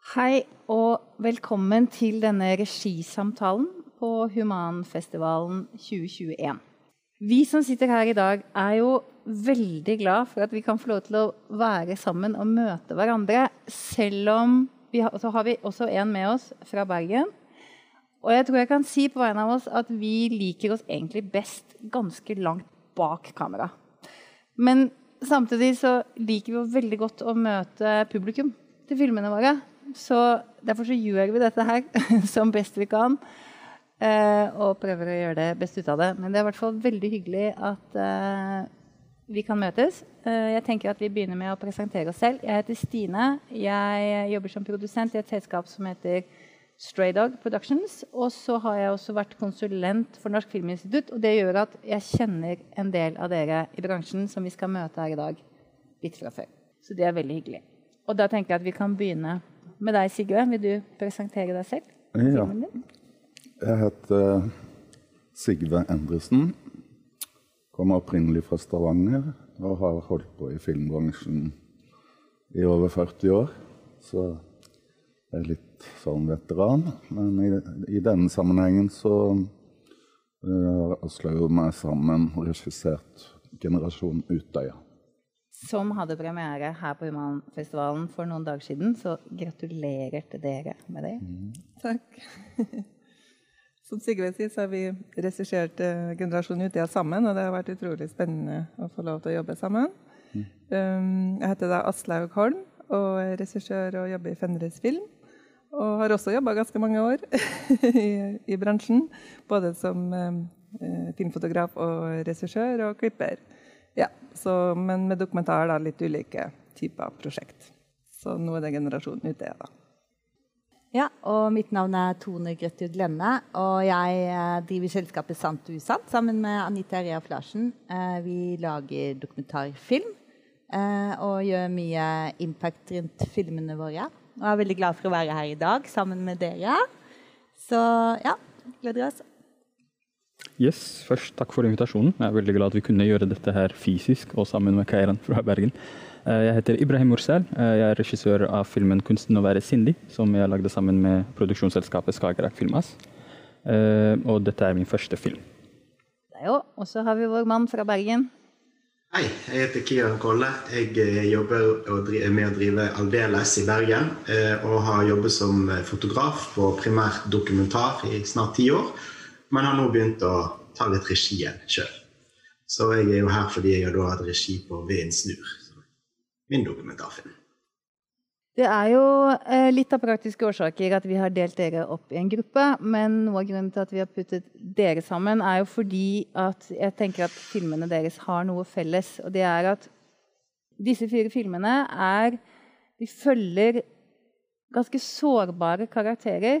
Hei og velkommen til denne regisamtalen på Humanfestivalen 2021. Vi som sitter her i dag, er jo veldig glad for at vi kan få lov til å være sammen og møte hverandre. Selv om vi har, så har vi også en med oss fra Bergen. Og jeg tror jeg kan si på vegne av oss at vi liker oss egentlig best ganske langt bak kamera. Men samtidig så liker vi jo veldig godt å møte publikum til filmene våre. Så derfor så gjør vi dette her som best vi kan. Eh, og prøver å gjøre det best ut av det. Men det er i hvert fall veldig hyggelig at eh, vi kan møtes. Eh, jeg tenker at Vi begynner med å presentere oss selv. Jeg heter Stine. Jeg jobber som produsent i et selskap som heter Stray Dog Productions. Og så har jeg også vært konsulent for Norsk Filminstitutt. Og det gjør at jeg kjenner en del av dere i bransjen som vi skal møte her i dag, litt fra før. Så det er veldig hyggelig. Og da tenker jeg at vi kan begynne med deg, Sigve. Vil du presentere deg selv? Ja. Jeg heter Sigve Endresen. Kommer opprinnelig fra Stavanger og har holdt på i filmbransjen i over 40 år. Så jeg er litt sånn veteran. Men i, i denne sammenhengen så uh, har Aslaug og meg sammen regissert 'Generasjon Utøya' som hadde premiere her på Humanfestivalen for noen dager siden. Så gratulerer til dere med det. Mm. Takk. Som Sigve sier, så har vi regissert uh, 'Generasjon Utøya' sammen. Og det har vært utrolig spennende å få lov til å jobbe sammen. Mm. Um, jeg heter da Aslaug Holm og er regissør og jobber i Fenris Film. Og har også jobba ganske mange år i, i, bransjen. Både som um, filmfotograf og regissør og klipper. Så, men med dokumentar da, litt ulike typer prosjekt. Så nå er det generasjonen ute, da. Ja, og mitt navn er Tone Grøtjud Lenne, og jeg eh, driver selskapet Sant usant sammen med Anita Rea Larsen. Eh, vi lager dokumentarfilm eh, og gjør mye impact rundt filmene våre. Og jeg er veldig glad for å være her i dag sammen med dere. Så ja, gleder oss. Yes, først takk for invitasjonen. Jeg er veldig glad at vi kunne gjøre dette her fysisk og sammen med Kairan fra Bergen. Eh, jeg heter Ibrahim Mursal. Eh, jeg er regissør av filmen 'Kunsten å være sindig', som jeg lagde sammen med produksjonsselskapet Skagerrak Filmas. Eh, og dette er min første film. Og så har vi vår mann fra Bergen. Hei, jeg heter Kian Kolle. Jeg jobber med å drive Aldeles i Bergen. Og har jobbet som fotograf på primært dokumentar i snart ti år men har nå begynt å ta litt regien sjøl. Så jeg er jo her fordi jeg har da hatt regi på 'Vinden snur', min dokumentarfilm. Det er jo eh, litt av praktiske årsaker at vi har delt dere opp i en gruppe. Men noe av grunnen til at vi har puttet dere sammen, er jo fordi at jeg tenker at filmene deres har noe felles. Og det er at disse fire filmene er De følger ganske sårbare karakterer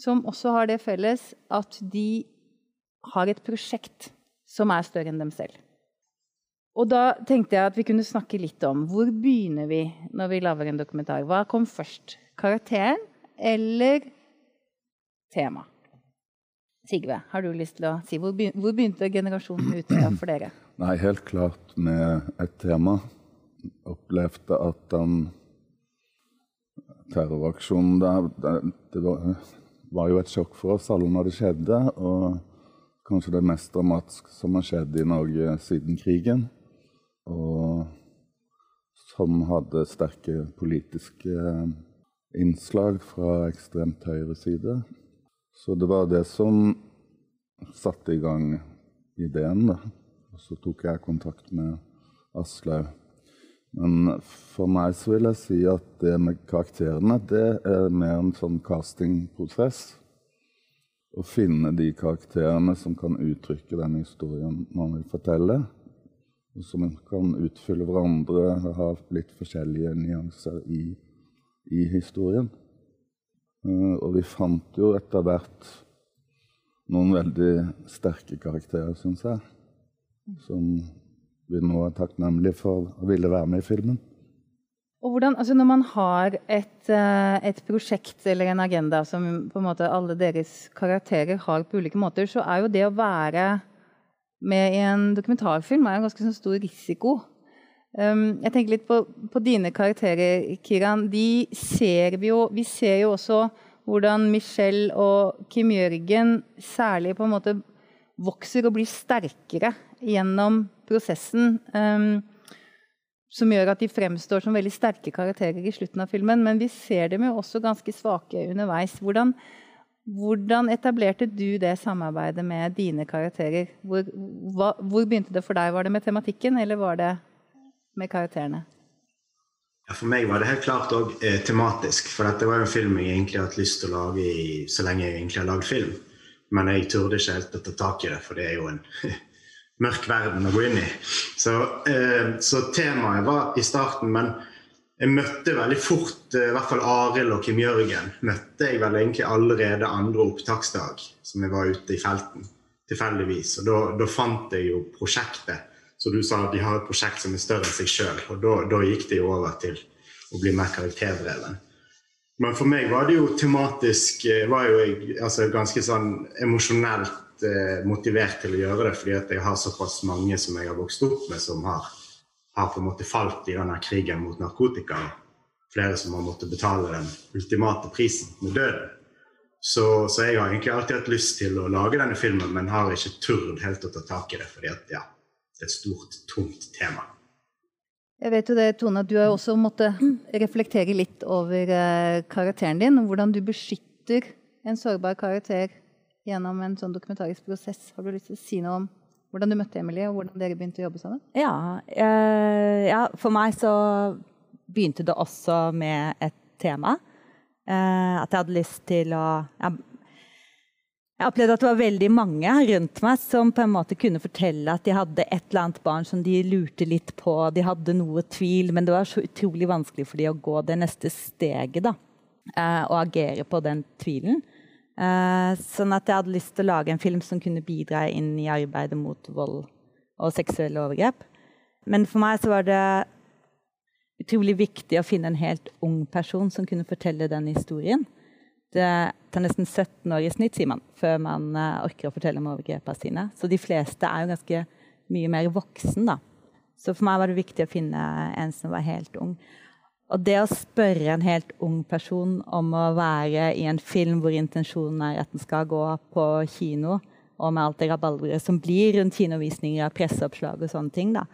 som også har det felles at de har et prosjekt som er større enn dem selv. Og da tenkte jeg at vi kunne snakke litt om hvor begynner vi når vi lager en dokumentar. Hva kom først? Karakteren eller tema? Sigve, har du lyst til å si hvor, begynte generasjonen Utøya for dere? Nei, helt klart med et tema. Opplevde at den terroraksjonen der det var var jo et sjokk for oss alle når det skjedde. Og kanskje det mest dramatiske som har skjedd i Norge siden krigen. Og som hadde sterke politiske innslag fra ekstremt høyre side. Så det var det som satte i gang ideen, da. Og så tok jeg kontakt med Aslaug. Men for meg så vil jeg si at det med karakterene, det er mer en sånn castingprosess. Å finne de karakterene som kan uttrykke den historien man vil fortelle. Og som kan utfylle hverandre ha litt forskjellige nyanser i, i historien. Uh, og vi fant jo etter hvert noen veldig sterke karakterer, syns jeg. Som vi nå er takknemlige for å ville være med i filmen. Og hvordan, altså Når man har et, eh, et, prosjekt eller en agenda som på en måte alle deres karakterer har på ulike måter, så er jo det å være med i en dokumentarfilm er en ganske sånn stor risiko. Um, jeg tenker litt på, på, dine karakterer, Kiran. De ser vi jo Vi ser jo også hvordan Michelle og Kim Jørgen særlig på en måte vokser og blir sterkere gjennom prosessen. Um, som gjør at de fremstår som veldig sterke karakterer i slutten av filmen. Men vi ser dem jo også ganske svake underveis. Hvordan, hvordan etablerte du det samarbeidet med dine karakterer? Hvor, hva, hvor, begynte det for deg? Var det med tematikken, eller var det med karakterene? For meg var det helt klart òg eh, tematisk. For dette var jo en film jeg egentlig har hatt lyst til å lage i, så lenge jeg egentlig har lagd film. Men jeg turde ikke helt å ta tak i det, for det er jo en mørk verden å gå inn i. Så, eh, så, temaet var i starten, men jeg møtte veldig fort eh, i hvert fall Arild og Kim Jørgen. møtte jeg vel egentlig allerede andre opptaksdag, som jeg var ute i felten. Tilfeldigvis. Og da, fant jeg jo prosjektet. Så du sa at de har et prosjekt som er større enn seg sjøl. Og da, gikk det jo over til å bli mer karakterdreven. Men for meg var det jo tematisk eh, var jo jeg altså ganske sånn emosjonelt eh, motivert til å gjøre det, fordi at jeg har såpass mange som jeg har vokst opp med, som har, har på en måte falt i denne krigen mot narkotika. Flere som har måttet betale den ultimate prisen med døden. Så, så, jeg har egentlig alltid hatt lyst til å lage denne filmen, men har ikke turt helt å ta tak i det, fordi at, ja, det er et stort, tungt tema. Jeg vet jo det, Tone, at Du har også måttet reflektere litt over eh, karakteren din. Hvordan du beskytter en sårbar karakter gjennom en sånn dokumentarisk prosess. Har du lyst til å si noe om hvordan du møtte Emilie, og hvordan dere begynte å jobbe sammen? Ja, eh, ja for meg så begynte det også med et tema. Eh, at jeg hadde lyst til å jeg, jeg opplevde at det var veldig mange rundt meg som på en måte kunne fortelle at de hadde et eller annet barn som de lurte litt på. De hadde noe tvil, men det var så utrolig vanskelig for dem å gå det neste steget. da, eh, Og agere på den tvilen. Uh, sånn at jeg hadde lyst til å lage en film som kunne bidra inn i arbeidet mot vold og seksuelle overgrep. Men for meg så var det utrolig viktig å finne en helt ung person som kunne fortelle den historien. Det tar nesten 17 år i snitt, sier man, før man uh, orker å fortelle om overgrepene sine. Så de fleste er jo ganske mye mer voksen, da. Så for meg var det viktig å finne en som var helt ung. Og det å spørre en helt ung person om å være i en film hvor intensjonen er at den skal gå på kino, og med alt det rabalderet som blir rundt kinovisninger av presseoppslag og sånne ting, da,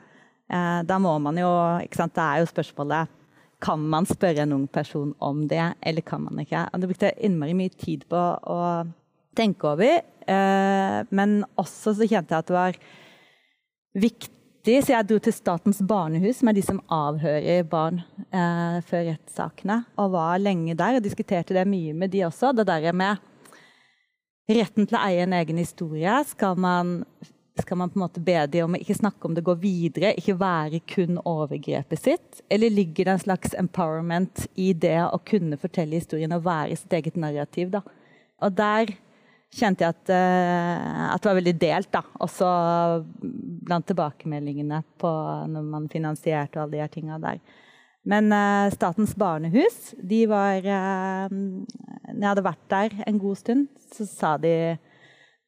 eh, da må man jo ikke sant, Det er jo spørsmålet kan man spørre en ung person om det, eller kan man ikke? Og det brukte jeg innmari mye tid på å tenke over. Eh, men også så kjente jeg at det var viktig viktig, så jeg dro til Statens barnehus, som er de som avhører barn eh, før rettssakene. Og var lenge der og diskuterte det mye med de også. Det der med retten til å eie en egen historie. Skal man, skal man på en måte be de om å ikke snakke om det, går videre, ikke være kun overgrepet sitt? Eller ligger det en slags empowerment i det å kunne fortelle historien og være sitt eget narrativ? da? Og der kjente jeg at, uh, at, det var veldig delt, da. Også blant tilbakemeldingene på når man finansierte og alle de her tinga der. Men uh, Statens barnehus, de var uh, Når jeg hadde vært der en god stund, så sa de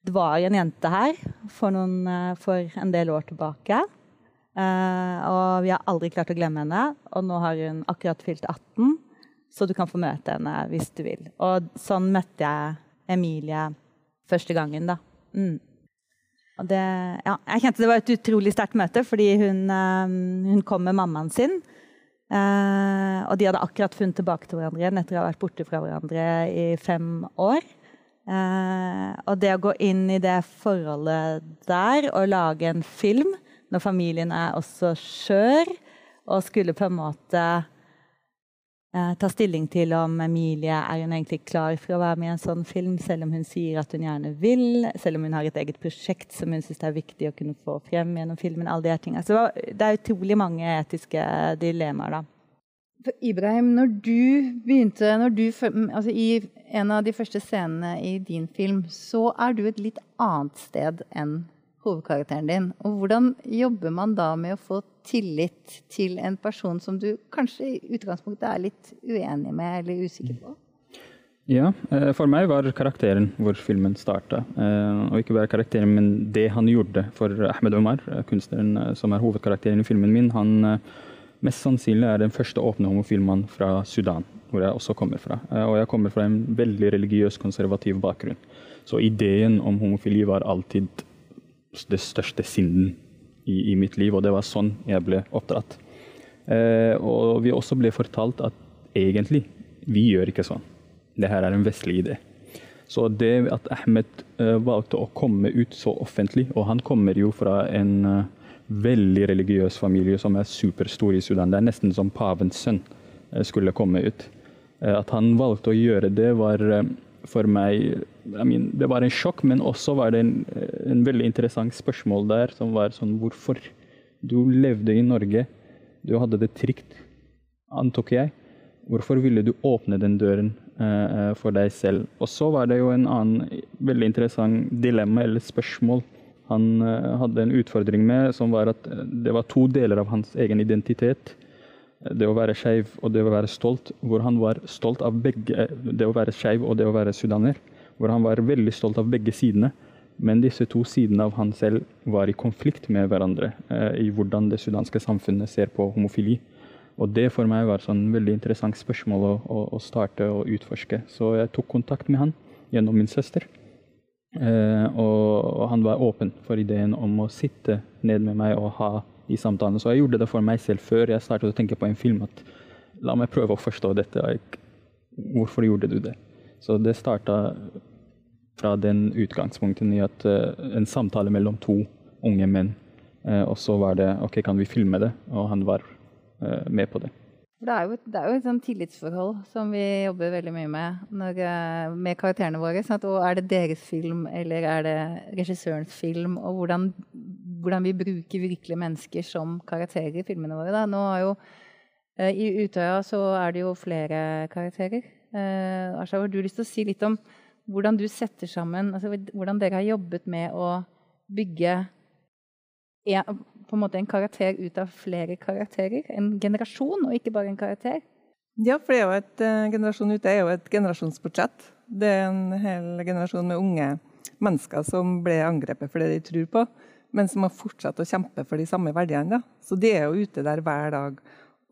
det var en jente her for, noen, for en del år tilbake. og vi har aldri klart å glemme henne. Og nå har hun akkurat fylt 18, så du kan få møte henne hvis du vil. Og sånn møtte jeg Emilie første gangen, da. Mm. Det, ja, jeg kjente det var et utrolig sterkt møte, fordi hun, uh, hun kom med mammaen sin. Uh, og de hadde akkurat funnet tilbake til hverandre igjen etter å ha vært borte fra hverandre i fem år. Uh, og det å gå inn i det forholdet der og lage en film når familien er også skjør, og skulle på en måte eh, ta stilling til om Emilie er hun egentlig klar for å være med i en sånn film, selv om hun sier at hun gjerne vil, selv om hun har et eget prosjekt som hun syns er viktig å kunne få frem gjennom filmen. alle de her tingene. Så det er utrolig mange etiske dilemmaer, da. Ibrahim, når du begynte når du, altså I en av de første scenene i din film, så er du et litt annet sted enn hovedkarakteren din. Og hvordan jobber man da med å få tillit til en person som du kanskje i utgangspunktet er litt uenig med eller usikker på? Ja, eh, for meg var karakteren hvor filmen starta. Eh, og ikke bare karakteren, men det han gjorde. For Ahmed Omar, eh, kunstneren som er hovedkarakteren i filmen min, han mest sannsynlig er den første åpne homofilmannen fra Sudan, hvor jeg også kommer fra. Og jeg kommer fra en veldig religiøs, konservativ bakgrunn. Så ideen om homofili var alltid det største synden i, i mitt liv, og det var sånn jeg ble oppdratt. Og vi også ble fortalt at egentlig, vi gjør ikke sånn det her er en vestlig idé. Så det at Ahmed uh, valgte å komme ut så offentlig, og han kommer jo fra en uh, veldig religiøs familie som er superstor i Sudan, det er nesten som pavens sønn uh, skulle komme ut. at han valgte å gjøre det, var for meg I mean, Det var en sjokk, men også var det en, en veldig interessant spørsmål der, som var sånn Hvorfor? Du levde i Norge, du hadde det trygt, antok jeg. Hvorfor ville du åpne den døren uh, for deg selv? Og så var det jo en annen veldig interessant dilemma eller spørsmål han uh, hadde en utfordring med, som var at det var to deler av hans egen identitet. Det å være skeiv og det å være stolt, hvor han var stolt av begge det å være skeiv og det å være sudaner. Hvor han var veldig stolt av begge sidene. Men disse to sidene av han selv var i konflikt med hverandre eh, i hvordan det sudanske samfunnet ser på homofili. Og det for meg var sånn veldig interessant spørsmål å, å, å, starte å utforske. Så jeg tok kontakt med han gjennom min søster. Eh, og, og, han var åpen for ideen om å sitte ned med meg og ha de samtalene. Så jeg gjorde det for meg selv før jeg startet å tenke på en film. at La meg prøve å forstå dette. Hvorfor gjorde du det? Så det starta fra den utgangspunkten i at uh, en samtale mellom to unge menn. Uh, og så var det OK, kan vi filme det? Og han var uh, med på det. Det er jo, det er jo et sånn tillitsforhold som vi jobber veldig mye med når, eh, med karakterene våre. Sånn og er det deres film, eller er det regissørens film? Og hvordan, hvordan vi bruker virkelige mennesker som karakterer i filmene våre. Da. Nå har jo, eh, I Utøya så er det jo flere karakterer. Eh, Asha, har du lyst til å si litt om hvordan du setter sammen altså Hvordan dere har jobbet med å bygge en, på en måte en karakter ut av flere karakterer. En generasjon, og ikke bare en karakter. Ja, for det er jo et, uh, Generasjon ute er jo et generasjonsportrett. Det er en hel generasjon med unge mennesker som ble angrepet for det de tror på, men som har fortsatt å kjempe for de samme verdiene. Da. Så de er jo ute der hver dag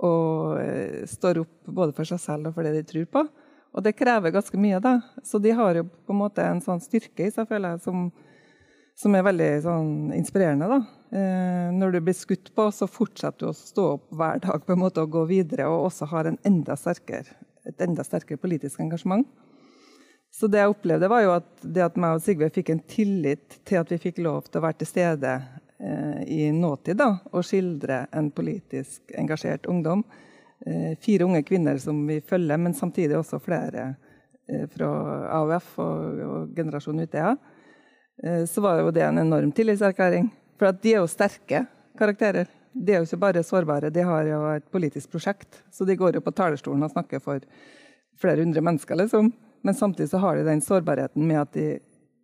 og uh, står opp både for seg selv og for det de tror på. Og det krever ganske mye, da. Så de har jo på en måte en sånn styrke i seg, føler jeg, som, som er veldig sånn, inspirerende. da. Eh, når du blir skutt på, så fortsetter du å stå opp hver dag på en måte og gå videre, og også har enda sterkere, et enda sterkere politisk engasjement. Så det jeg opplevde, var jo at det at meg og Sigve fikk en tillit til at vi fikk lov til å være til stede eh, i nåtid da, og skildre en politisk engasjert ungdom. Eh, fire unge kvinner som vi følger, men samtidig også flere eh, fra AUF og, og Generasjon Utøya. Eh, så var jo det en enorm tillitserklæring. For de er jo sterke karakterer. De er jo ikke bare sårbare, de har jo et politisk prosjekt. Så de går jo på talerstolen og snakker for flere hundre mennesker, liksom. Men samtidig så har de den sårbarheten med at de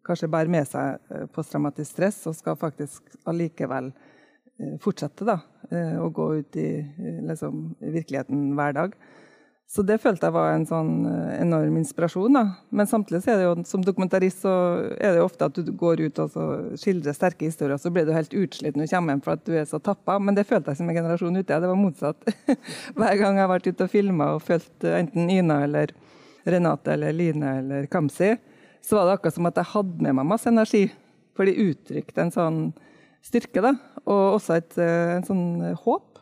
kanskje bærer med seg eh, posttraumatisk stress og skal faktisk allikevel eh, fortsette da, å gå ut i liksom, virkeligheten hver dag. Så det følte jeg var en sånn eh, enorm inspirasjon. Da. Men samtidig så er det jo, som dokumentarist så er det jo ofte at du går ut og skildrer sterke historier, så blir du helt utslitt når du kommer hjem for at du er så tappa. Men det følte jeg som en generasjon ute. Det var motsatt. Hver gang jeg har vært ute og filma og fulgt enten Ina eller Renate eller Line eller Kamzy, så var det akkurat som at jeg hadde med meg masse energi. For de uttrykte en sånn styrke, da. Og også et eh, en sånn håp.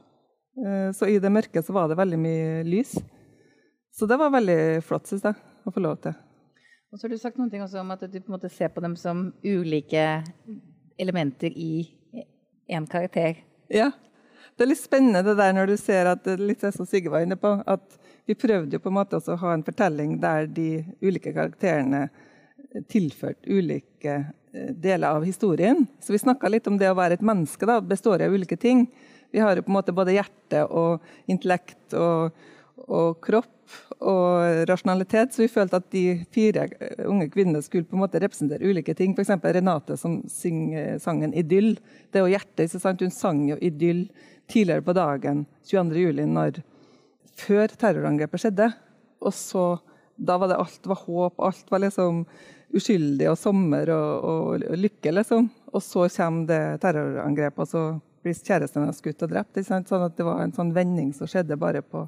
Eh, så i det mørke så var det veldig mye lys. Så det var veldig flott, syns jeg, å få lov til. Og så har du sagt noen ting også om at du på en måte ser på dem som ulike elementer i én karakter. Ja. Det er litt spennende det der når du ser at litt som Sigge var inne på, at vi prøvde jo på en måte også å ha en fortelling der de ulike karakterene tilførte ulike eh, deler av historien. Så vi snakka litt om det å være et menneske. da, Består av ulike ting. Vi har jo på en måte både hjerte og intellekt og, og kropp og rasjonalitet. Så vi følte at de fire unge kvinnene skulle på en måte representere ulike ting. F.eks. Renate som synger sangen 'Idyll'. Det er jo hjertet. ikke sant? Hun sang jo 'Idyll' tidligere på dagen 22.07. Før terrorangrepet skjedde. Og så da var det alt var håp, alt var liksom uskyldig og sommer og, og, og lykke, liksom. Og så kommer det terrorangrepet, og så blir kjæresten hennes skutt og drept. Ikke sant? Sånn at det var en sånn vending som skjedde bare på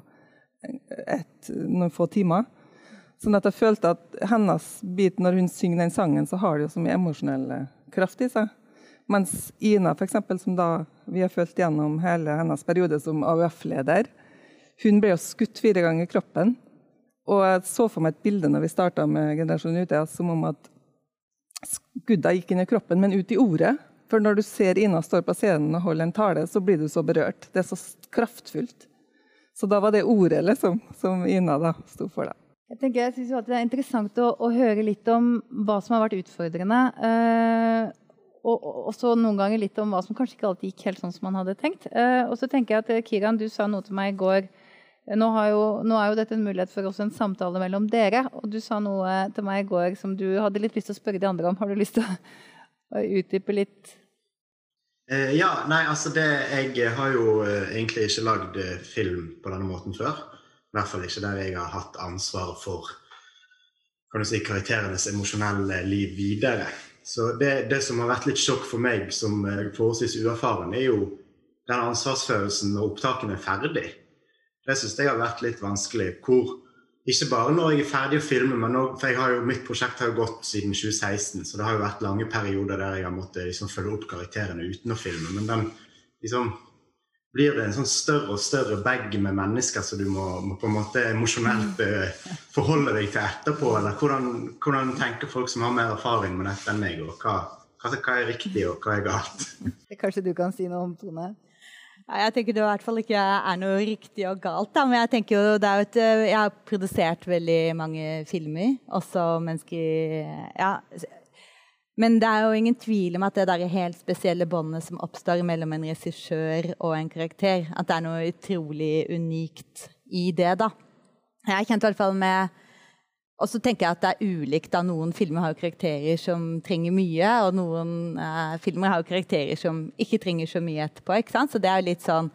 et, noen få timer. Sånn at jeg følte at hennes bit, når hun synger den sangen, så har det jo så mye emosjonell kraft i seg. Mens Ina, for eksempel, som da vi har fulgt gjennom hele hennes periode som AUF-leder, hun ble jo skutt fire ganger i kroppen. Og jeg så for meg et bilde når vi starta med Generasjon Utøya, som om at skudda gikk inn i kroppen, men ut i ordet. For når du ser Ina står på scenen og holder en tale, så blir du så berørt. Det er så kraftfullt. Så da var det ordet liksom, som Ina da sto for. da. Jeg tenker, jeg synes Det er interessant å, å, høre litt om hva som har vært utfordrende. Eh, og også noen ganger litt om hva som kanskje ikke alltid gikk helt sånn som man hadde tenkt. Eh, og så tenker jeg at Kiran, du sa noe til meg i går nå, jo, nå, er jo dette en mulighet for også en samtale mellom dere. Og du sa noe til meg i går som du hadde litt lyst til å spørre de andre om. Har du lyst til å utdype litt? Eh, ja, nei, altså det Jeg har jo eh, egentlig ikke lagd eh, film på denne måten før. I hvert fall ikke der jeg har hatt ansvar for kan du si, karakterenes emosjonelle liv videre. Så det, det, som har vært litt sjokk for meg som eh, forholdsvis uerfaren, er jo den ansvarsfølelsen når opptakene er ferdig. Det syns jeg har vært litt vanskelig. Hvor ikke bare når jeg er ferdig å filme, men når, for jo, mitt prosjekt har jo gått siden 2016, så det har jo vært lange perioder der jeg har måttet liksom, følge opp karakterene uten å filme. Men den, liksom, blir det en sånn større og større bag med mennesker som du må, må, på en måte emosjonelt uh, forholde deg til etterpå? Eller hvordan, hvordan, tenker folk som har mer erfaring med dette enn meg, og hva, hva, hva er riktig, og hva er galt? Kanskje du kan si noe om Tone? Jeg tenker det i hvert fall ikke er noe riktig og galt. Da. Men jeg tenker jo, det er et, eh, jeg har produsert veldig mange filmer, også mennesker ja. Men det er jo ingen tvil om at det der helt spesielle båndet som oppstår mellom en regissør og en karakter, at det er noe utrolig unikt i det. da. Jeg kjente i hvert fall med og så tenker jeg at det er ulikt. da Noen filmer har karakterer som trenger mye, og noen eh, filmer har karakterer som ikke trenger så mye etterpå. ikke sant? Så det er jo litt sånn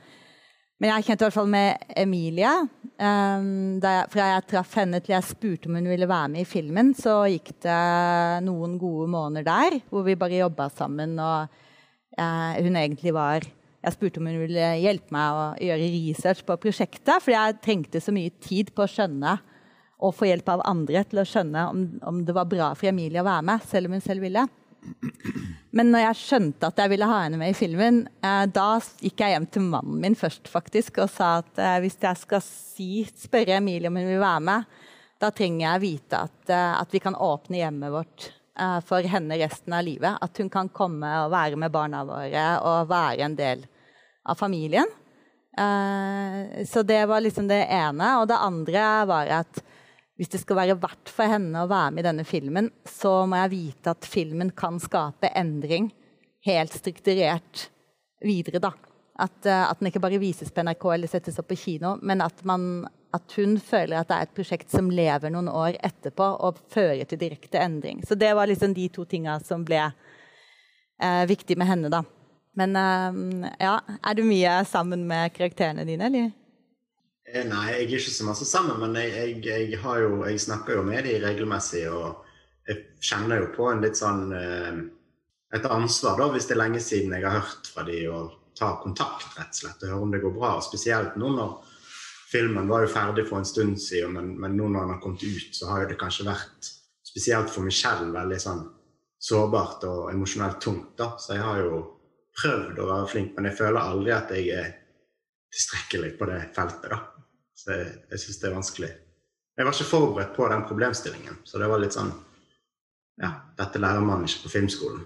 Men jeg kjente i hvert fall med Emilie um, jeg, Fra jeg traff henne til jeg spurte om hun ville være med i filmen, så gikk det noen gode måneder der hvor vi bare jobba sammen, og eh, hun egentlig var jeg spurte om hun ville hjelpe meg å gjøre research på prosjektet, fordi jeg trengte så mye tid på å skjønne og få hjelp av andre til å skjønne om, om, det var bra for Emilie å være med, selv om hun selv ville. Men når jeg skjønte at jeg ville ha henne med i filmen, eh, da gikk jeg hjem til mannen min først faktisk, og sa at eh, hvis jeg skal si, spørre Emilie om hun vil være med, da trenger jeg vite at, eh, at vi kan åpne hjemmet vårt eh, for henne resten av livet. At hun kan komme og være med barna våre og være en del av familien. Eh, så det var liksom det ene. Og det andre var at hvis det skal være verdt for henne å være med i denne filmen, så må jeg vite at filmen kan skape endring helt strukturert videre. da. At, uh, at, den ikke bare vises på NRK eller settes opp på kino, men at, man, at, hun føler at det er et prosjekt som lever noen år etterpå og fører til direkte endring. Så det var liksom de to tinga som ble uh, viktig med henne, da. Men uh, ja, er du mye sammen med karakterene dine, eller? Eh, nei, jeg er ikke så masse sammen, men jeg, jeg, jeg, jo, jeg snakker jo med dem regelmessig. Og jeg kjenner jo på en litt sånn eh, et ansvar, da, hvis det er lenge siden jeg har hørt fra dem, og ta kontakt, rett og slett, og høre om det går bra. Spesielt nå når filmen var jo ferdig for en stund siden, men, men nå når den har kommet ut, så har det kanskje vært, spesielt for Michelle, veldig sånn sårbart og emosjonelt tungt. da, Så jeg har jo prøvd å være flink, men jeg føler aldri at jeg er tilstrekkelig på det feltet. da. Så jeg, jeg syns det er vanskelig. Jeg var ikke forberedt på den problemstillingen, så det var litt sånn Ja, dette lærer man ikke på filmskolen.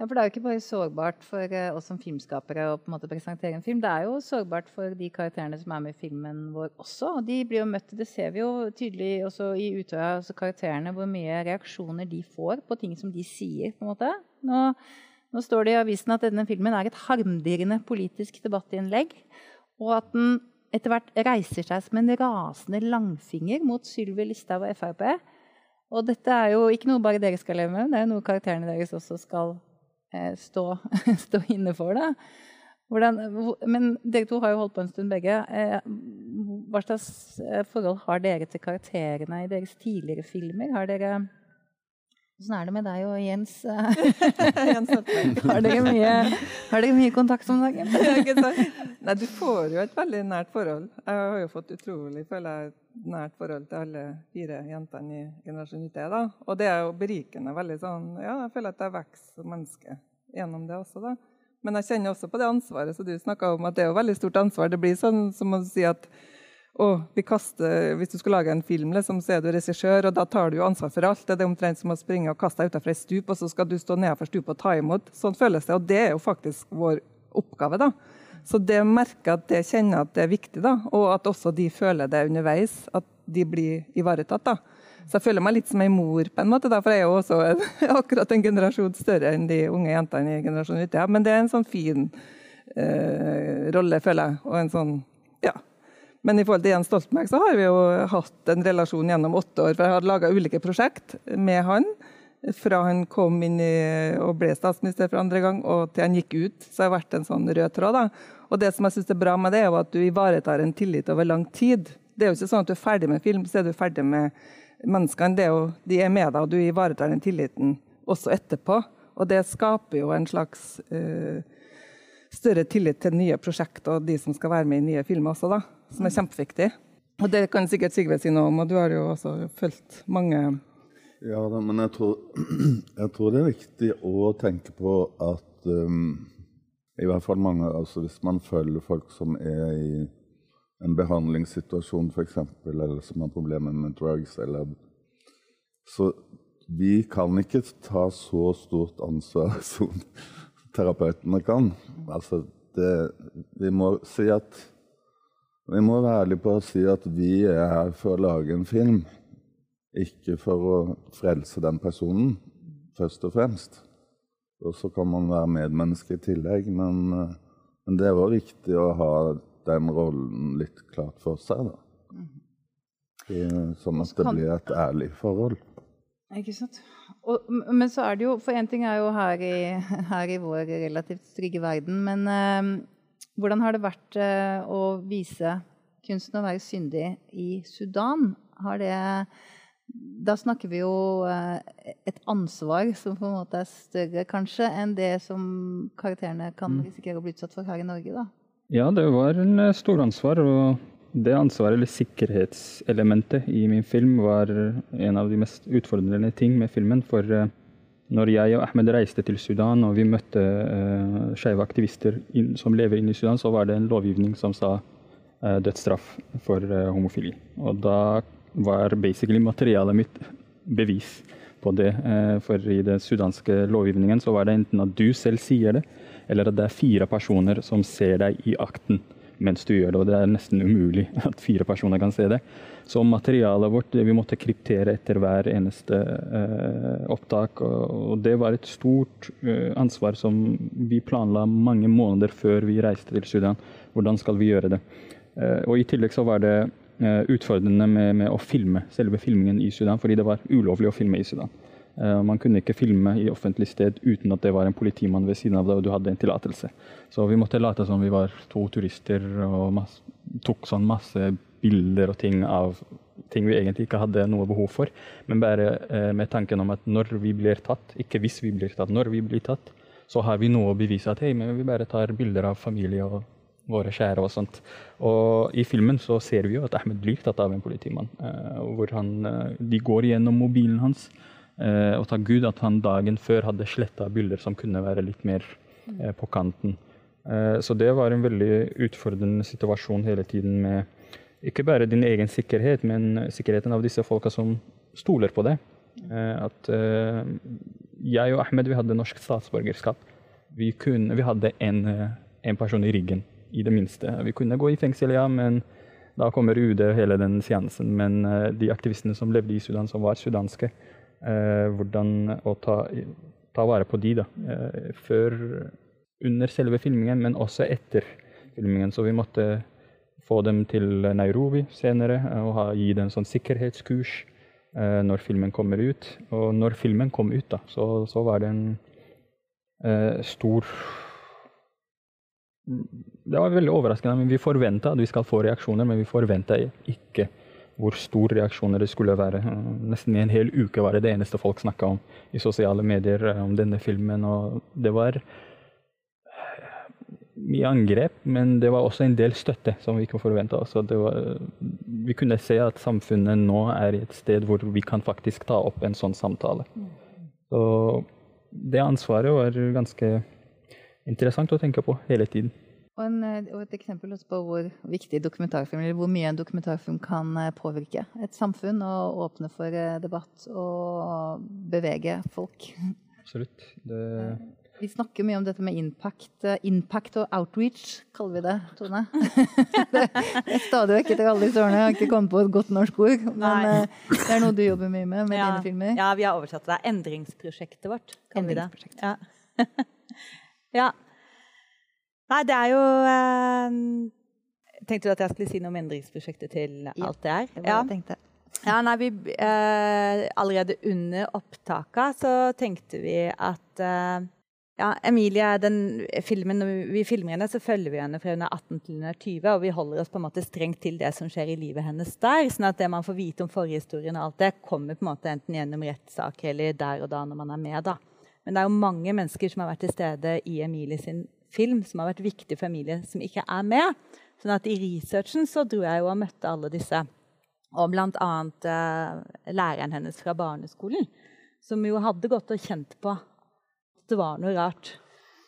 Ja, for Det er jo ikke bare sårbart for uh, oss som filmskapere å på en måte presentere en film. Det er jo sårbart for de karakterene som er med i filmen vår også. og De blir jo møtt, Det ser vi jo tydelig også i Utøya, altså karakterene, hvor mye reaksjoner de får på ting som de sier. på en måte. Nå, nå står det i avisen at denne filmen er et harmdirrende politisk debattinnlegg. Og at den etter hvert reiser seg som en rasende langfinger mot Sylvi Listhaug og Frp. Og dette er jo ikke noe bare dere skal leve med, det er noe karakterene deres også skal eh, stå, stå inne for. Da. Hvordan, men dere to har jo holdt på en stund begge. Eh, hva slags eh, forhold har dere til karakterene i deres tidligere filmer? Har dere Åssen er det med deg og Jens? Jens har, dere mye, har dere mye kontakt om dagen? Nei, du får jo et veldig nært forhold. Jeg har jo fått utrolig føler jeg, nært forhold til alle fire jentene i Generasjon YT. Da. Og det er jo berikende. veldig sånn, ja, Jeg føler at jeg vokser som menneske gjennom det også. da. Men jeg kjenner også på det ansvaret som du snakka om, at det er jo veldig stort ansvar. Det blir sånn som å si at og vi kaster, Hvis du skal lage en film, liksom, så er du regissør, og da tar du jo ansvar for alt. Det er omtrent som å springe og kaste deg utenfor ei stup, og så skal du stå nedenfor stupet og ta imot. Sånn føles det, og det er jo faktisk vår oppgave. da. Så det merker at det kjenner at det er viktig, da, og at også de føler det underveis, at de blir ivaretatt. da. Så jeg føler meg litt som ei mor, på en måte, da, for jeg er jo også en, akkurat en generasjon større enn de unge jentene i generasjonen ute. Ja. Men det er en sånn fin eh, rolle, føler jeg, og en sånn ja, men i forhold til Jens Stoltenberg så har vi jo hatt en relasjon gjennom åtte år. for Jeg har laga ulike prosjekt med han. Fra han kom inn i, og ble statsminister for andre gang, og til han gikk ut. Så har det vært en sånn rød tråd. da. Og det som jeg synes er bra med det, er jo at du ivaretar en tillit over lang tid. Det er jo ikke sånn at du er ferdig med film, så er du ferdig med menneskene. Det er jo, de er med deg, og du ivaretar den tilliten også etterpå. Og det skaper jo en slags uh, større tillit til nye prosjekter og de som skal være med i nye filmer også, da som er kjempeviktig. Og det kan sikkert Sigve si noe om, og du har jo også fulgt mange Ja, da, men jeg tror, jeg tror, det er viktig å tenke på at um, i hvert fall mange, altså Hvis man følger folk som er i en behandlingssituasjon f.eks., eller som har problemer med drugs, eller Så vi kan ikke ta så stort ansvar som terapeutene kan. Altså, det, vi må si at vi må være ærlige på å si at vi er her for å lage en film, ikke for å frelse den personen, først og fremst. Og så kan man være medmenneske i tillegg, men, eh, men det er òg viktig å ha den rollen litt klart for seg. da. Sånn at det blir et ærlig forhold. Ikke sant. Og, men så er det jo For én ting er jo her i, her i vår relativt trygge verden, men uh, hvordan har det vært uh, å vise kunsten å være syndig i Sudan? Har det da snakker vi jo uh, et ansvar som på en måte er større kanskje enn det som karakterene kan mm. risikere å bli utsatt for her i Norge. da. Ja, det var en uh, stor ansvar. Og det ansvaret, eller sikkerhetselementet i min film, var en av de mest utfordrende ting med filmen. For når jeg og Ahmed reiste til Sudan og vi møtte uh, skeive aktivister in, som lever inne i Sudan, så var det en lovgivning som sa uh, dødsstraff for uh, homofili. Og da var basically materialet mitt bevis på det. Uh, for i den sudanske lovgivningen så var det enten at du selv sier det, eller at det er fire personer som ser deg i akten mens du gjør det. Og det er nesten umulig at fire personer kan se det. Så materialet vårt vi måtte kryptere etter hver eneste eh, opptak. Og, det var et stort eh, ansvar som vi planla mange måneder før vi reiste til Sudan. Hvordan skal vi gjøre det? Eh, og i tillegg så var det utfordrende med, med, å filme selve filmingen i Sudan, fordi det var ulovlig å filme i Sudan. Man kunne ikke filme i offentlig sted uten at det var en politimann ved siden av deg og du hadde en tillatelse. Så vi måtte late som vi var to turister og masse, tok sånn masse bilder og ting av ting vi egentlig ikke hadde noe behov for. Men bare eh, med tanken om at når vi blir tatt, ikke hvis vi blir tatt, når vi blir tatt, så har vi noe å bevise at hei, men vi bare tar bilder av familie og våre kjære og sånt. Og i filmen så ser vi jo at Ahmed blir tatt av en politimann. Eh, hvor han, eh, de går gjennom mobilen hans eh, og takk Gud at han dagen før hadde sletta bilder som kunne være litt mer eh, på kanten. Eh, så det var en veldig utfordrende situasjon hele tiden med ikke bare din egen sikkerhet, men sikkerheten av disse folka som stoler på deg. Eh, at jeg og Ahmed vi hadde norsk statsborgerskap. Vi, kunne, vi hadde en, eh, en, person i ryggen, i det minste. Vi kunne gå i fengsel, ja, men da kommer UD og hele den seansen. Men de aktivistene som levde i Sudan, som var sudanske, hvordan å ta, ta, vare på de da, før, under selve filmingen, men også etter filmingen. Så vi måtte få dem til Nairobi senere eh, og ha, gi dem sånn sikkerhetskurs eh, når filmen kommer ut. Og når filmen kom ut, da, så, så var det en eh, stor Det var veldig overraskende. men Vi forventa at vi skal få reaksjoner, men vi forventa ikke hvor stor reaksjoner det skulle være. Nesten i en hel uke var det det eneste folk snakka om i sosiale medier om denne filmen. Og det var mye angrep, men det var også en del støtte som vi ikke forventa. Vi kunne se at samfunnet nå er i et sted hvor vi kan faktisk ta opp en sånn samtale. Så det ansvaret var ganske interessant å tenke på hele tiden. Og, en, og et eksempel på hvor viktig dokumentarfilm, eller hvor mye en dokumentarfilm kan eh, påvirke et samfunn og åpne for eh, debatt og bevege folk. Absolutt. Det vi snakker mye om dette med impact, eh, impact og outreach, kaller vi det, Tone. det er stadig vekk etter alle disse årene. Jeg har ikke kommet på et godt norsk ord. Men Nei. Eh, det er noe du jobber mye med med ja. dine filmer. Ja, vi har oversatt det. Endringsprosjektet vårt. Endringsprosjektet. Ja. ja. Nei, det er jo eh, Tenkte du at jeg skulle si noe om endringsprosjektet til alt det er? Ja, det var ja. Ja, nei, vi, eh, allerede under opptaka så tenkte vi at eh, ja, Emilie, den filmen, Når vi filmer henne, så følger vi henne fra hun er 18 til hun er 20. Og vi holder oss på en måte strengt til det som skjer i livet hennes der. sånn at det man får vite om forhistorien, og alt det, kommer på en måte enten gjennom rettssaker eller der og da når man er med. da. Men det er jo mange mennesker som har vært til stede i Emilie sin film, som har vært viktig for Emilie, som ikke er med. Sånn at i researchen så dro jeg jo og møtte alle disse. Og bl.a. Eh, læreren hennes fra barneskolen, som jo hadde gått og kjent på at det var noe rart.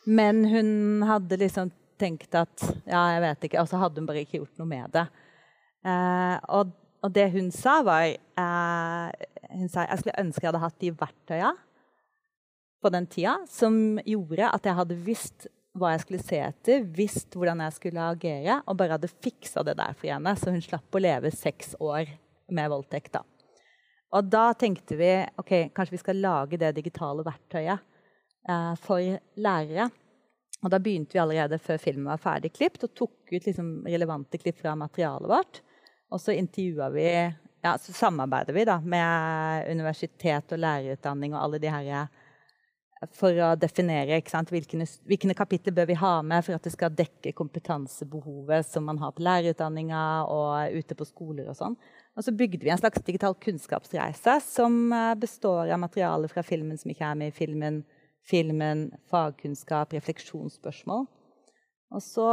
Men hun hadde liksom tenkt at Ja, jeg vet ikke. Og så hadde hun bare ikke gjort noe med det. Eh, og, og, det hun sa, var eh, Hun sa jeg skulle ønske jeg hadde hatt de verktøya på den tida som gjorde at jeg hadde visst hva jeg skulle se etter, visst hvordan jeg skulle agere, og bare hadde fiksa det der for henne, så hun slapp å leve seks år med voldtekt. da. Og da tenkte vi ok, kanskje vi skal lage det digitale verktøyet eh, for lærere. Og da begynte vi allerede før filmen var ferdig klippet, og tok ut liksom, relevante klipp fra materialet vårt. Og så intervjua vi ja, så samarbeider vi da, med universitet og lærerutdanning og alle de her for å definere hvilke, hvilke kapitler bør vi ha med for at det skal dekke kompetansebehovet som man har på lærerutdanninga og ute på skoler. Og sånn. Og så bygde vi en slags digital kunnskapsreise som eh, består av materiale fra filmen som ikke er med i filmen, filmen, fagkunnskap, refleksjonsspørsmål. Og så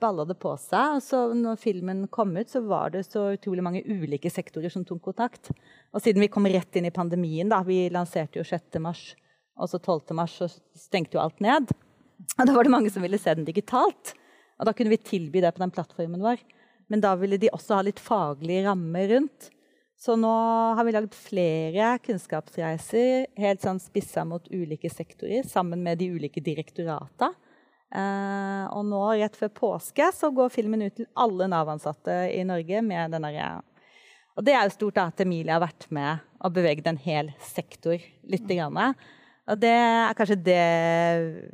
balla det på seg. og så når filmen kom ut, så var det så utrolig mange ulike sektorer som tok kontakt. Og siden vi kom rett inn i pandemien, da, vi lanserte jo 6. mars, og så 12. mars så stengte jo alt ned. Og da var det mange som ville se den digitalt. Og da kunne vi tilby det på den plattformen vår. Men da ville de også ha litt faglig ramme rundt. Så nå har vi lagd flere kunnskapsreiser helt sånn spissa mot ulike sektorer, sammen med de ulike direktorata. Eh, og nå, rett før påske, så går filmen ut til alle Nav-ansatte i Norge med denne Og det er jo stort at Emilie har vært med og beveget en hel sektor litt. Grann. Og det er kanskje det,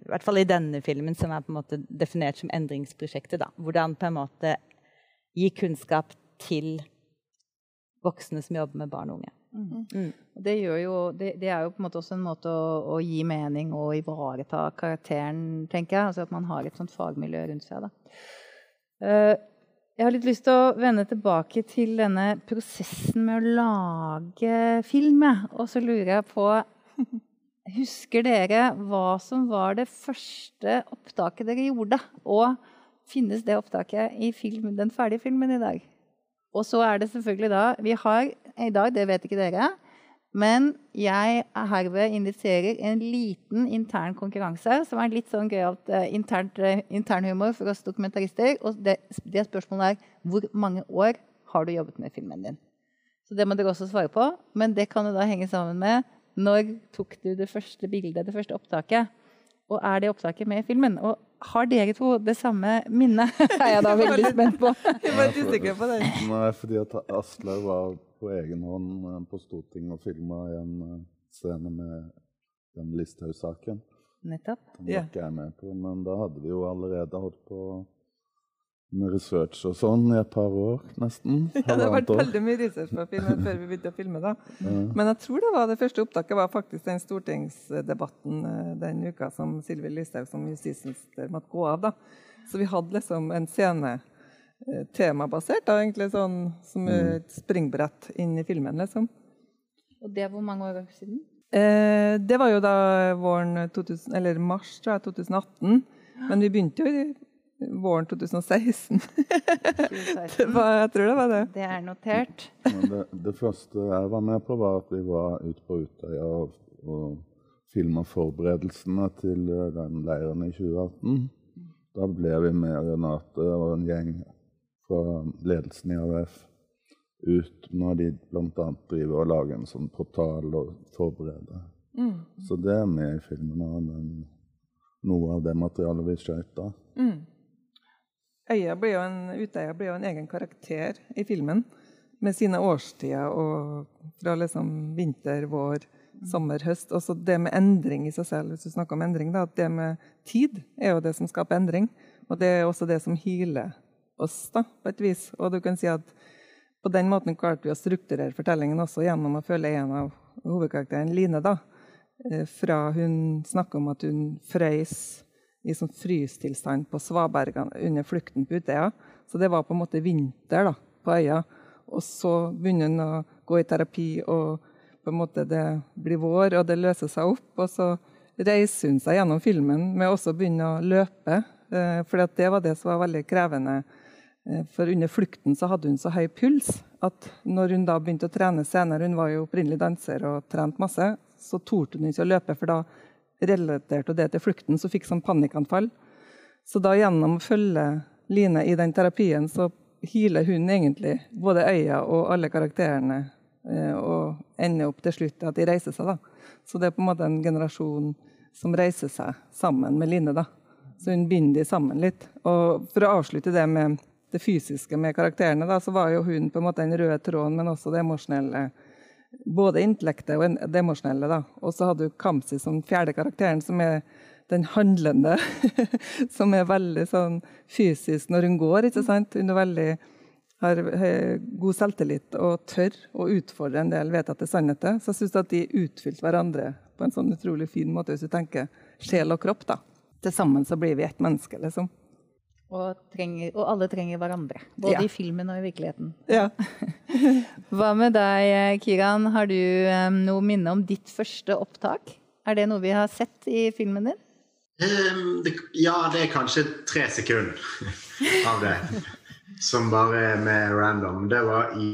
i hvert fall i denne filmen, som er på en måte definert som endringsprosjektet. Da. Hvordan på en måte gi kunnskap til voksne som jobber med barn og unge. Mm. Mm. Det, jo, det, det, er jo på en måte også en måte å, å gi mening og ivareta karakteren, tenker jeg. Altså at man har et sånt fagmiljø rundt seg. Uh, jeg har litt lyst til å vende tilbake til denne prosessen med å lage film. Og så lurer jeg på Husker dere hva som var det første opptaket dere gjorde? Og finnes det opptaket i film, den ferdige filmen i dag? Og så er det selvfølgelig da Vi har i dag, det vet ikke dere, men jeg herved inviterer en liten intern konkurranse som er litt sånn gøyalt uh, uh, internhumor for oss dokumentarister. Og det, det, spørsmålet er hvor mange år har du jobbet med filmen din? Så det må dere også svare på. Men det kan jo da henge sammen med når tok du det første bildet, det første opptaket. Og er det opptaket med i filmen? Og har dere to det samme minnet? er jeg da veldig spent på. Jeg var litt usikker på det. Nei, fordi at Aslaug var på egen hånd eh, på Stortinget og filma en eh, scene med den Listhaug-saken. Nettopp. Den var ikke jeg med på, men da hadde vi jo allerede holdt på med research og sånn i et par år, nesten. Ja, det har vært veldig mye research på filmen før vi begynte å filme. da. Ja. Men jeg tror det var det første opptaket var faktisk den stortingsdebatten eh, den uka som Sylvi Listhaug som justisminister måtte gå av. da. Så vi hadde liksom en scene eh, temabasert, da, egentlig sånn som et springbrett inn i filmen, liksom. Og det er hvor mange år siden? Eh, det var jo da våren 2000, eller mars tror jeg, 2018. Men vi begynte jo i våren 2016. det var, jeg tror det var det. Det er notert. Men det, det første jeg var med på, var at vi var ute på Utøya og, og filma forberedelsene til eh, den leiren i 2018. Da ble vi med Renate og en gjeng fra ledelsen i AUF ut når de bl.a. driver og lager en sånn portal og forbereder. Så det er med i filmen. Noe av det materialet vi skøyt da. Øya blir jo en, Utøya blir jo en egen karakter i filmen. Med sine årstider og fra liksom vinter, vår, sommer, høst. Også det med endring i seg selv, hvis du snakker om endring. da, at Det med tid er jo det som skaper endring. Og det er også det som hyler oss, da, på et vis. Og du kan si at på den måten klarte vi å strukturere fortellingen også gjennom å følge en av hovedkarakterene, Line. da, Eh, Fra hun snakker om at hun frøys i sånn frystilstand på svabergene under flukten på Utøya. Så det var på en måte vinter da, på øya. Og så begynner hun å gå i terapi, og på en måte det blir vår, og det løser seg opp. Og så reiser hun seg gjennom filmen med også å begynne å løpe. Eh, for det var det som var veldig krevende. Eh, For under flukten så hadde hun så høy puls at når hun da begynte å trene senere, hun var jo opprinnelig danser og trente masse, så torde hun ikke å løpe, for da relaterte det til flukten, så fikk sånn panikkanfall. Så da gjennom å følge Line i den terapien, så healer hun egentlig både øya og alle karakterene, eh, og ender opp til slutt at de reiser seg. da. Så det er på en måte en generasjon som reiser seg sammen med Line. da. Så hun binder de sammen litt. Og for å avslutte det med det fysiske med karakterene, da, så var jo hun på en måte den røde tråden, men også det emosjonelle. Både intellektet og det emosjonelle. Og så hadde du Kamzy som fjerde karakteren, som er den handlende. som er veldig sånn fysisk når hun går. ikke sant? Hun er veldig, har eh, god selvtillit og tør å utfordre en del vedtatte sannheter. Så jeg syns at de utfylte hverandre på en sånn utrolig fin måte, hvis du tenker sjel og kropp. da. Til sammen så blir vi ett menneske, liksom. Og, trenger, og alle trenger hverandre. Både Ja. i filmen og i virkeligheten. Ja. Hva med deg, Kiran? Har du eh, noe minne om ditt første opptak? Er det noe vi har sett i filmen din? Um, det, ja, det er kanskje tre sekunder av det. Som bare er med random. Det var i,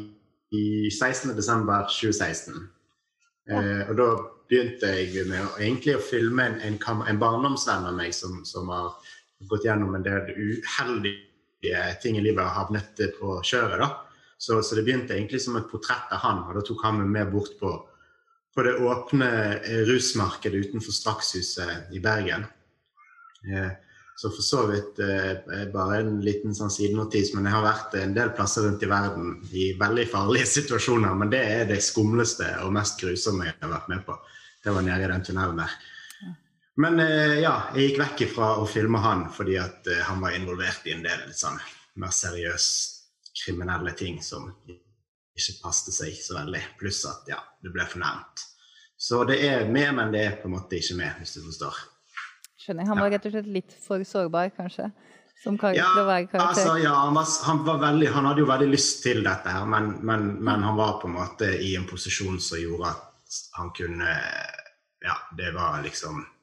i 16. desember 2016. Eh, og da begynte jeg med å, egentlig å filme en, en, en barndomsvenn av meg som, som har gått gjennom en del uheldige ting i livet og havnet på kjøret. da. Så, så det begynte egentlig som et portrett av han, og da tok han meg med bort på, på det åpne eh, rusmarkedet utenfor Strakshuset i Bergen. Eh, Så for så vidt eh, bare en liten sånn sidenotis, men jeg har vært en del plasser rundt i verden i veldig farlige situasjoner. Men det er det skumleste og mest grusomme jeg har vært med på. Det var nede i den tunnelen der. Men eh, ja, jeg gikk vekk ifra å filme han fordi at eh, han var involvert i en del litt sånn mer seriøse kriminelle ting som ikke passet seg så veldig. Pluss at ja, det ble for nærmt. Så det er med, men det er på en måte ikke med, hvis du forstår. Skjønner. Jeg. Han var rett og slett litt for sårbar, kanskje? Som karakter, Ja, å være karakter? altså, ja han, var, han, var veldig, han hadde jo veldig lyst til dette, her, men, men, men han var på en måte i en posisjon som gjorde at han kunne Ja, det var liksom Ja.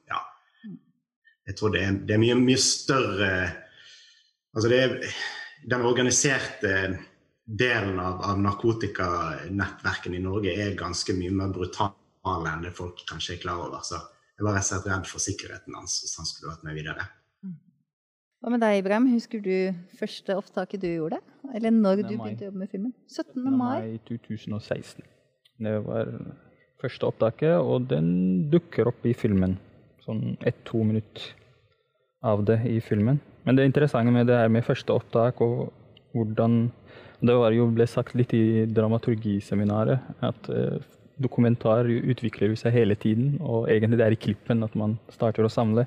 Jeg tror det er, det er mye, mye større Altså, det er Den organiserte delen av, av narkotikanettverkene i Norge er ganske mye mer brutale enn det folk kanskje er klar over. Så jeg var rett og slett redd for sikkerheten hans hvis han skulle vært med videre. Hva med deg, Ibrahim? Husker du første opptaket du gjorde? Eller når du begynte å jobbe med filmen? 17. 17. mai. mai 2016. Det var første opptaket, og den dukker opp i filmen. Sånn ett-to minutter av det i filmen. Men det interessante med det her med første opptak og hvordan Det var jo ble sagt litt i dramaturgiseminaret at eh, dokumentar utvikler seg hele tiden, og egentlig det er i klippen at man starter å samle.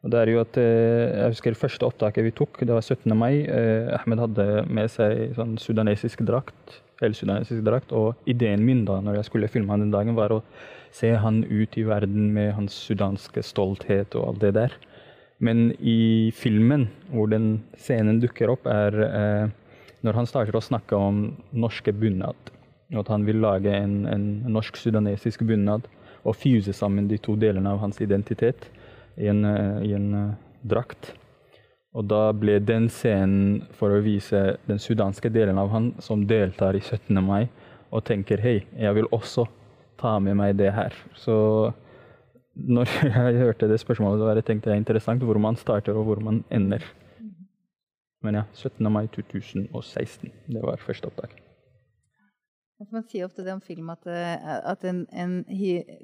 Og det er jo at, eh, jeg husker første opptaket vi tok, det var 17. mai. Eh, Ahmed hadde med seg sånn sudanesisk drakt, helsudanesisk drakt, og ideen min da, når jeg skulle filme han den dagen, var å se han ut i verden med hans sudanske stolthet og alt det der. Men i filmen, hvor den scenen dukker opp, er eh, når han starter å snakke om norske bunad. At han vil lage en, en norsk-sudanesisk bunad og fuse sammen de to delene av hans identitet i en, eh, i en uh, drakt. Og da ble den scenen for å vise den sudanske delen av han som deltar i 17. mai, og tenker hei, jeg vil også ta med meg det her. Så når jeg hørte det spørsmålet, så tenkte jeg interessant hvor man starter og hvor man ender. Men ja, 17. mai 2016. Det var første opptak. Man sier ofte det om film at, eh, at en, en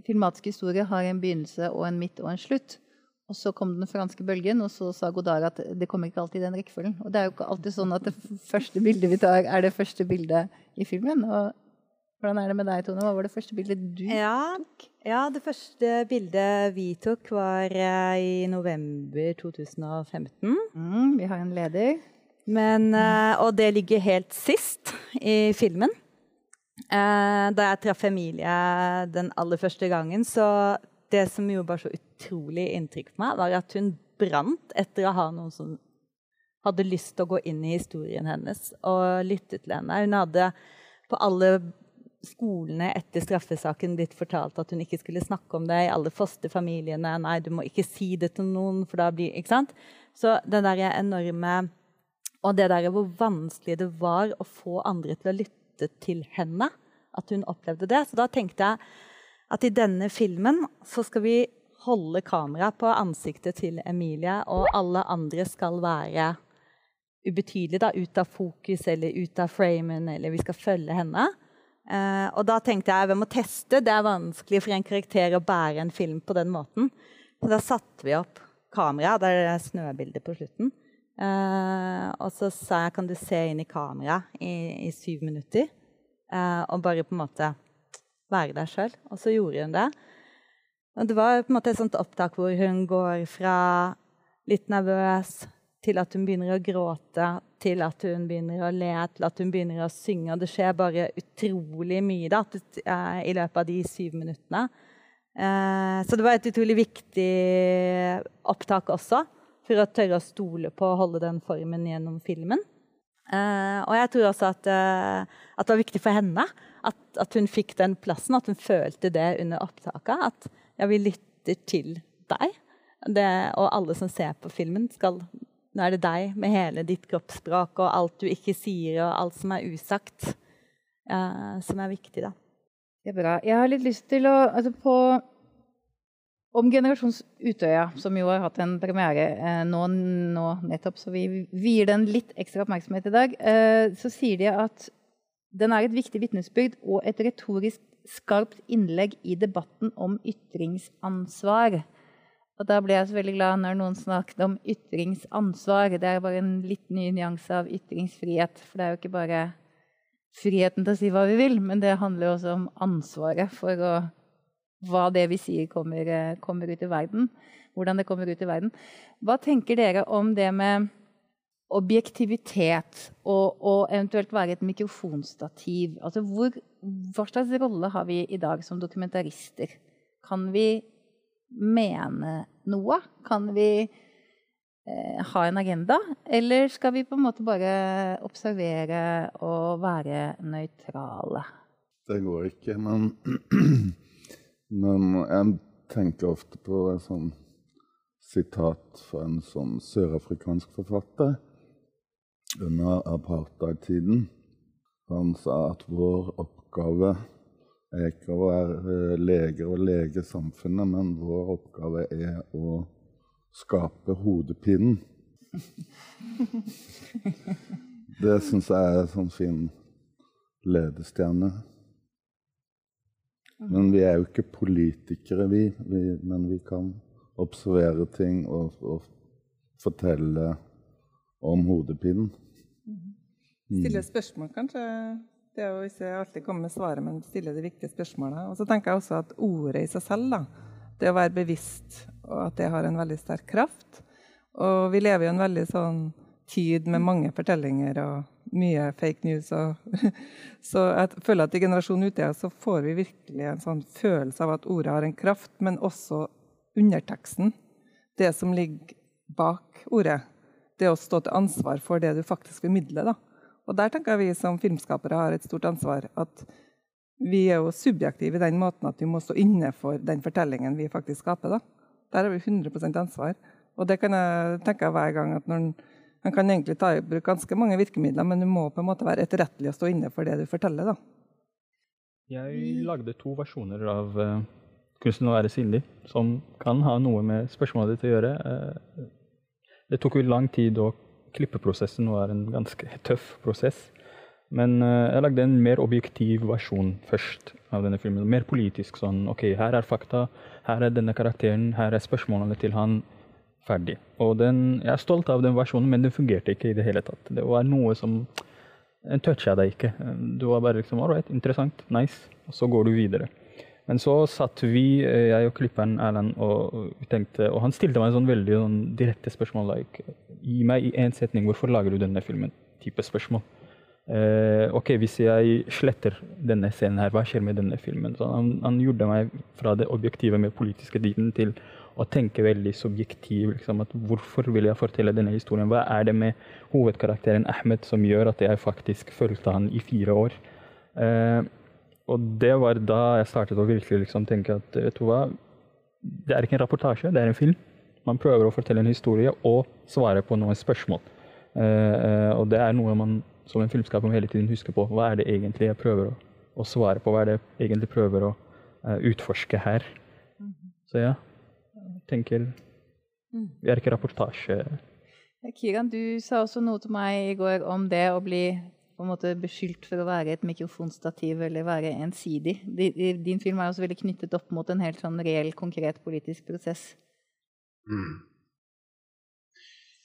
filmatisk historie har en begynnelse og en midt og en slutt. Og så kom den franske bølgen, og så sa Godard at det kommer ikke alltid i den rekkefølgen. Og det er jo ikke alltid sånn at det første bildet vi tar, er det første bildet i filmen. Og hvordan er det med deg, Tone? Hva var det første bildet du ja, tok? Ja, det første bildet vi tok, var uh, i november 2015. Mm, vi har en leder. Men, uh, og det ligger helt sist i filmen. Uh, da jeg traff Emilie den aller første gangen, så det som gjorde bare så utrolig inntrykk på meg, var at hun brant etter å ha noen som hadde lyst til å gå inn i historien hennes og lytte til henne. Hun hadde på alle skolene etter straffesaken blitt fortalt at hun ikke skulle snakke om det i alle fosterfamiliene. Nei, du må ikke si det til noen, for da blir Ikke sant? Så det der enorme Og det der hvor vanskelig det var å få andre til å lytte til henne. At hun opplevde det. Så da tenkte jeg at i denne filmen så skal vi holde kamera på ansiktet til Emilie, og alle andre skal være ubetydelige, da, ut av fokus eller ut av framen, eller vi skal følge henne. Uh, og da tenkte jeg vi må teste. Det er vanskelig for en karakter å bære en film på den måten. Så da satte vi opp kamera. Det er det snøbildet på slutten. Uh, og så sa jeg kan du se inn i kamera i, i syv minutter. Uh, og bare på en måte være deg sjøl. Og så gjorde hun det. Og det var på en måte et sånt opptak hvor hun går fra litt nervøs til at hun begynner å gråte, til at hun begynner å le, til at hun begynner å synge. Og det skjer bare utrolig mye da, eh, i løpet av de syv minuttene. Eh, så det var et utrolig viktig opptak også, for å tørre å stole på å holde den formen gjennom filmen. Eh, og jeg tror også at, at, det var viktig for henne at, at, hun fikk den plassen, at hun følte det under opptaket. At ja, vi lytter til deg. Det, og alle som ser på filmen, skal nå er det deg med hele ditt kroppsspråk og alt du ikke sier, og alt som er usagt, uh, som er viktig, da. Det er bra. Jeg har litt lyst til å altså på, Om Generasjons Utøya, som jo har hatt en premiere eh, nå, nå, nettopp, så vi vier den litt ekstra oppmerksomhet i dag, eh, så sier de at den er et viktig vitnesbyrd og et retorisk skarpt innlegg i debatten om ytringsansvar. Og da ble jeg så veldig glad når noen snakket om ytringsansvar. Det er bare en litt ny nyanse av ytringsfrihet. For det er jo ikke bare friheten til å si hva vi vil, men det handler også om ansvaret for å, hva det vi sier, kommer, kommer, ut i verden. Hvordan det kommer ut i verden. Hva tenker dere om det med objektivitet og, og eventuelt være et mikrofonstativ? Altså hvor, hva slags rolle har vi i dag som dokumentarister? Kan vi mene noe? Kan vi eh, ha en agenda? Eller skal vi på en måte bare observere og være nøytrale? Det går ikke, men, men jeg tenker ofte på et sånn sitat fra en sånn sørafrikansk forfatter under apartheid-tiden. Han sa at vår oppgave er ikke å være leger og lege samfunnet, men vår oppgave er å skape hodepinen. Det syns jeg er en sånn fin ledestjerne. Men vi er jo ikke politikere, vi. vi men vi kan observere ting og, og fortelle om hodepinen. Mm. Stille spørsmål, kanskje? Det er jo ikke alltid komme med svaret, men stille de viktige spørsmålene. Og så tenker jeg også at ordet i seg selv, da, det å være bevisst, og at det har en veldig sterk kraft. Og vi lever jo en veldig sånn tid med mange fortellinger og mye fake news. Og, så jeg føler at i generasjonen Utøya så får vi virkelig en sånn følelse av at ordet har en kraft, men også underteksten. Det som ligger bak ordet. Det å stå til ansvar for det du faktisk formidler. Da. Og der tenker jeg vi som filmskapere har et stort ansvar. At vi er jo subjektive i den måten at vi må stå inne for den fortellingen vi faktisk skaper. Da. Der har vi 100% ansvar. Og det kan jeg tenke hver gang at når man kan egentlig ta i bruk ganske mange virkemidler, men du må på en måte være etterrettelig og stå inne for det du forteller. da. Jeg lagde to versjoner av uh, 'Kunsten å være sindig', som kan ha noe med spørsmålet ditt å gjøre. Uh, det tok jo lang tid, og klippeprosessen var en ganske tøff prosess. Men uh, jeg lagde en mer objektiv versjon først av denne filmen. Mer politisk sånn OK, her er fakta, her er denne karakteren, her er spørsmålene til han ferdig. Og den, jeg er stolt av den versjonen, men den fungerte ikke i det hele tatt. Det var noe som Den toucha deg ikke. Du var bare liksom All right, interessant, nice. Og så går du videre. Men så satt vi, eh, jeg og klipperen Erlend, og tenkte Og han stilte meg en sånn veldig sånn, direkte spørsmål. like, Gi meg i én setning hvorfor lager du denne filmen? type spørsmål. Eh, ok, Hvis jeg sletter denne scenen, her, hva skjer med denne filmen? Han, han gjorde meg fra det objektive med politiske diten til å tenke veldig subjektiv. Liksom, at hvorfor vil jeg fortelle denne historien? Hva er det med hovedkarakteren Ahmed som gjør at jeg faktisk fulgte han i fire år? Eh, og det var da jeg startet å virkelig liksom tenke at vet du hva, det er ikke en rapportasje, det er en film. Man prøver å fortelle en historie og svare på noen spørsmål. Eh, og det er noe man som en filmskaper hele tiden husker på. Hva er det egentlig jeg prøver å, å svare på? Hva er det jeg egentlig prøver å uh, utforske her? Mm -hmm. Så ja tenker mm. Vi er ikke rapportasje. Kiran, du sa også noe til meg i går om det å bli på en måte beskyldt for å være et mikrofonstativ eller være ensidig. Din film er også veldig knyttet opp mot en helt sånn reell, konkret politisk prosess. Mm.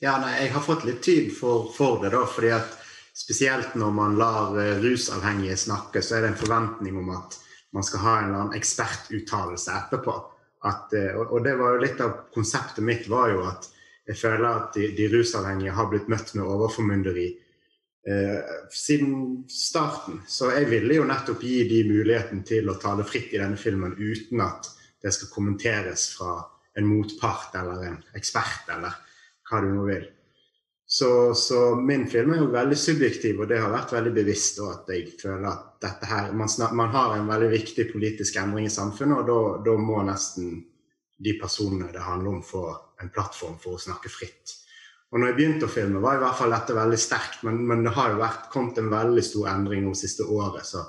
Ja, nei, jeg har fått litt tid for, for, det, da. fordi at spesielt når man lar uh, rusavhengige snakke, så er det en forventning om at man skal ha en eller annen ekspertuttalelse etterpå. At, eh, og det var jo litt av konseptet mitt var jo at jeg føler at de, de rusavhengige har blitt møtt med overformynderi eh, siden starten. Så jeg ville jo nettopp gi de muligheten til å tale fritt i denne filmen uten at det skal kommenteres fra en motpart eller en ekspert eller hva du nå vil. Så, så, min film er jo veldig subjektiv, og det har vært veldig bevisst. at jeg føler at dette her, man, snak, man, har en veldig viktig politisk endring i samfunnet, og da må nesten de personene det handler om, få en plattform for å snakke fritt. Og når jeg begynte å filme, var i hvert fall dette veldig sterkt, men, men det har jo vært, kommet en veldig stor endring om siste året. Så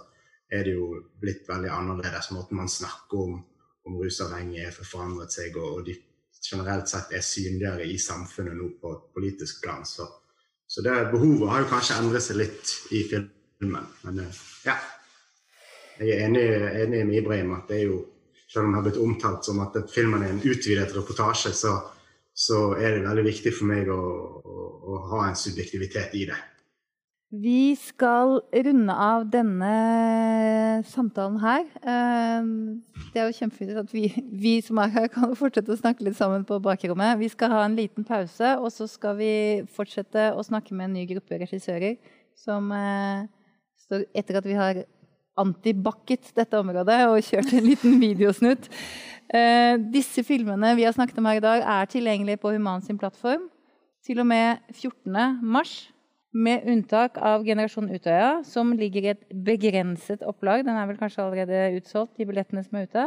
er det jo blitt veldig annerledes. Måten man snakker om, om rusavhengige har forandret seg, og, og de generelt sett er synligere i samfunnet nå på politisk plan. Så, så det behovet har jo kanskje endret seg litt i filmen. Men eh, ja. Jeg er enig, enig med Ibrahim at det er jo selv om det har blitt omtalt som at filmen er en utvidet reportasje, så, så er det veldig viktig for meg å, å, å ha en subjektivitet i det. Vi skal runde av denne samtalen her. Eh, det er jo kjempefint at vi, vi, som er her, kan fortsette å snakke litt sammen på bakrommet. Vi skal ha en liten pause, og så skal vi fortsette å snakke med en ny gruppe regissører som eh, står etter at vi har antibakket dette området og kjørt en liten videosnutt. Eh, disse filmene vi har snakket om her i dag, er tilgjengelige på Human sin plattform til og med 14. mars. Med unntak av Generasjon Utøya, som ligger i et begrenset opplag. Den er vel kanskje allerede utsolgt, de billettene som er ute?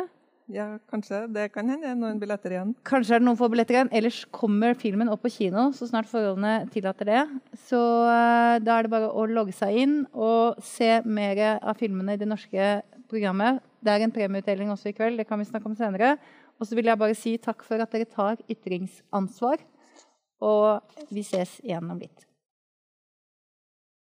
Ja, kanskje. Det kan hende det er noen billetter igjen. Kanskje er det noen få billetter igjen. Ellers kommer filmen opp på kino så snart forholdene tillater det. Så uh, da er det bare å logge seg inn og se mer av filmene i det norske programmet. Det er en premieutdeling også i kveld, det kan vi snakke om senere. Og så vil jeg bare si takk for at dere tar ytringsansvar. Og vi ses igjen om litt.